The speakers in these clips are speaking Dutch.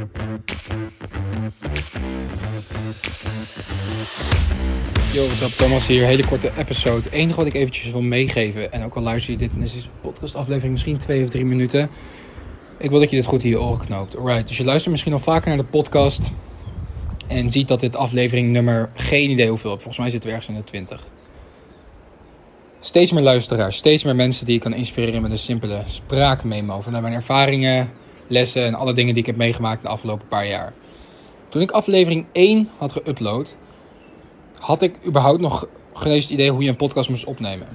Yo, what's up? Thomas hier. Hele korte episode. Het enige wat ik eventjes wil meegeven, en ook al luister je dit en is een podcast aflevering misschien twee of drie minuten. Ik wil dat je dit goed in je oren knoopt. Alright, dus je luistert misschien al vaker naar de podcast en ziet dat dit aflevering nummer, geen idee hoeveel, volgens mij zitten we ergens in de 20. Steeds meer luisteraars, steeds meer mensen die ik kan inspireren met een simpele spraakmemo over mijn ervaringen, lessen en alle dingen die ik heb meegemaakt de afgelopen paar jaar. Toen ik aflevering 1 had geüpload, had ik überhaupt nog geen het idee hoe je een podcast moest opnemen.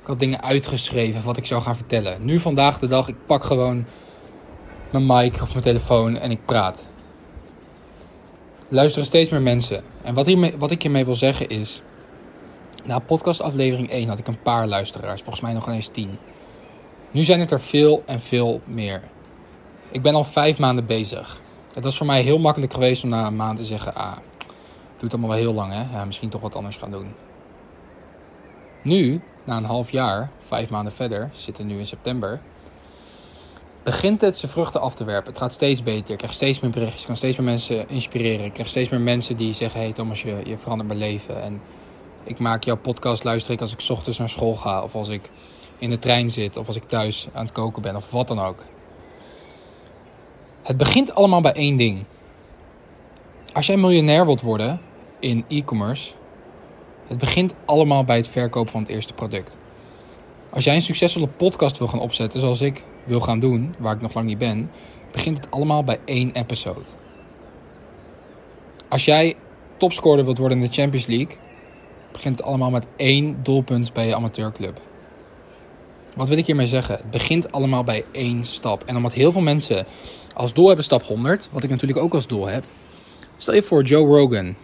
Ik had dingen uitgeschreven wat ik zou gaan vertellen. Nu vandaag de dag, ik pak gewoon mijn mic of mijn telefoon en ik praat. Luisteren steeds meer mensen. En wat, hiermee, wat ik hiermee wil zeggen is. Na podcast aflevering 1 had ik een paar luisteraars. Volgens mij nog eens 10. Nu zijn het er veel en veel meer. Ik ben al vijf maanden bezig. Het was voor mij heel makkelijk geweest om na een maand te zeggen: Ah, het doet allemaal wel heel lang hè. Ja, misschien toch wat anders gaan doen. Nu, na een half jaar, vijf maanden verder, zitten nu in september begint het zijn vruchten af te werpen. Het gaat steeds beter. Ik krijg steeds meer berichtjes. Ik kan steeds meer mensen inspireren. Ik krijg steeds meer mensen die zeggen: Hey Thomas, je, je verandert mijn leven. En ik maak jouw podcast, luister ik als ik ochtends naar school ga. Of als ik in de trein zit. Of als ik thuis aan het koken ben. Of wat dan ook. Het begint allemaal bij één ding. Als jij miljonair wilt worden in e-commerce. Het begint allemaal bij het verkopen van het eerste product. Als jij een succesvolle podcast wil gaan opzetten, zoals ik wil gaan doen, waar ik nog lang niet ben, begint het allemaal bij één episode. Als jij topscorer wilt worden in de Champions League, begint het allemaal met één doelpunt bij je amateurclub. Wat wil ik hiermee zeggen? Het begint allemaal bij één stap. En omdat heel veel mensen als doel hebben stap 100, wat ik natuurlijk ook als doel heb. Stel je voor Joe Rogan.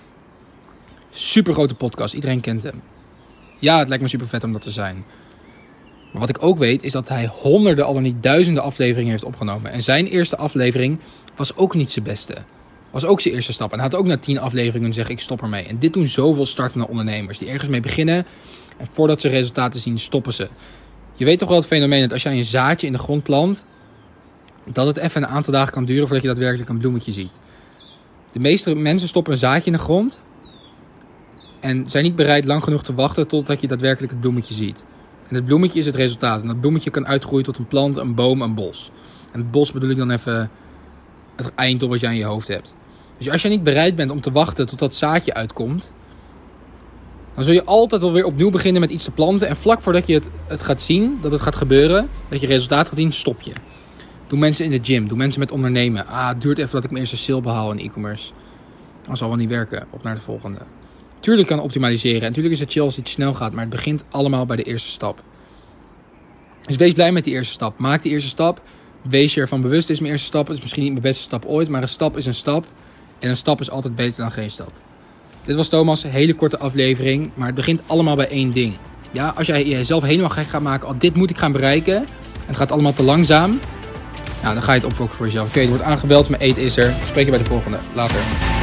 Super grote podcast, iedereen kent hem. Ja, het lijkt me super vet om dat te zijn. Maar wat ik ook weet is dat hij honderden, al dan niet duizenden afleveringen heeft opgenomen. En zijn eerste aflevering was ook niet zijn beste. Was ook zijn eerste stap. En hij had ook na tien afleveringen zeggen ik stop ermee. En dit doen zoveel startende ondernemers. Die ergens mee beginnen. En voordat ze resultaten zien stoppen ze. Je weet toch wel het fenomeen dat als jij een zaadje in de grond plant. Dat het even een aantal dagen kan duren voordat je daadwerkelijk een bloemetje ziet. De meeste mensen stoppen een zaadje in de grond. En zijn niet bereid lang genoeg te wachten totdat je daadwerkelijk het bloemetje ziet. En het bloemetje is het resultaat. En dat bloemetje kan uitgroeien tot een plant, een boom, een bos. En het bos bedoel ik dan even het einddoel wat jij in je hoofd hebt. Dus als je niet bereid bent om te wachten tot dat zaadje uitkomt, dan zul je altijd wel weer opnieuw beginnen met iets te planten. En vlak voordat je het, het gaat zien, dat het gaat gebeuren, dat je resultaat gaat zien, stop je. Doe mensen in de gym, doe mensen met ondernemen. Ah, het duurt even dat ik mijn eerste sale behaal in e-commerce. Dat zal wel niet werken. Op naar de volgende. Tuurlijk kan optimaliseren en natuurlijk is het chill als het snel gaat, maar het begint allemaal bij de eerste stap. Dus wees blij met die eerste stap. Maak die eerste stap. Wees je ervan bewust. Dit is mijn eerste stap. Het is misschien niet mijn beste stap ooit, maar een stap is een stap. En een stap is altijd beter dan geen stap. Dit was Thomas, hele korte aflevering, maar het begint allemaal bij één ding. Ja, als jij jezelf helemaal gek gaat maken, al dit moet ik gaan bereiken, en het gaat allemaal te langzaam, nou, dan ga je het opfokken voor jezelf. Oké, okay, er wordt aangebeld, mijn eet is er. Spreek je bij de volgende. Later.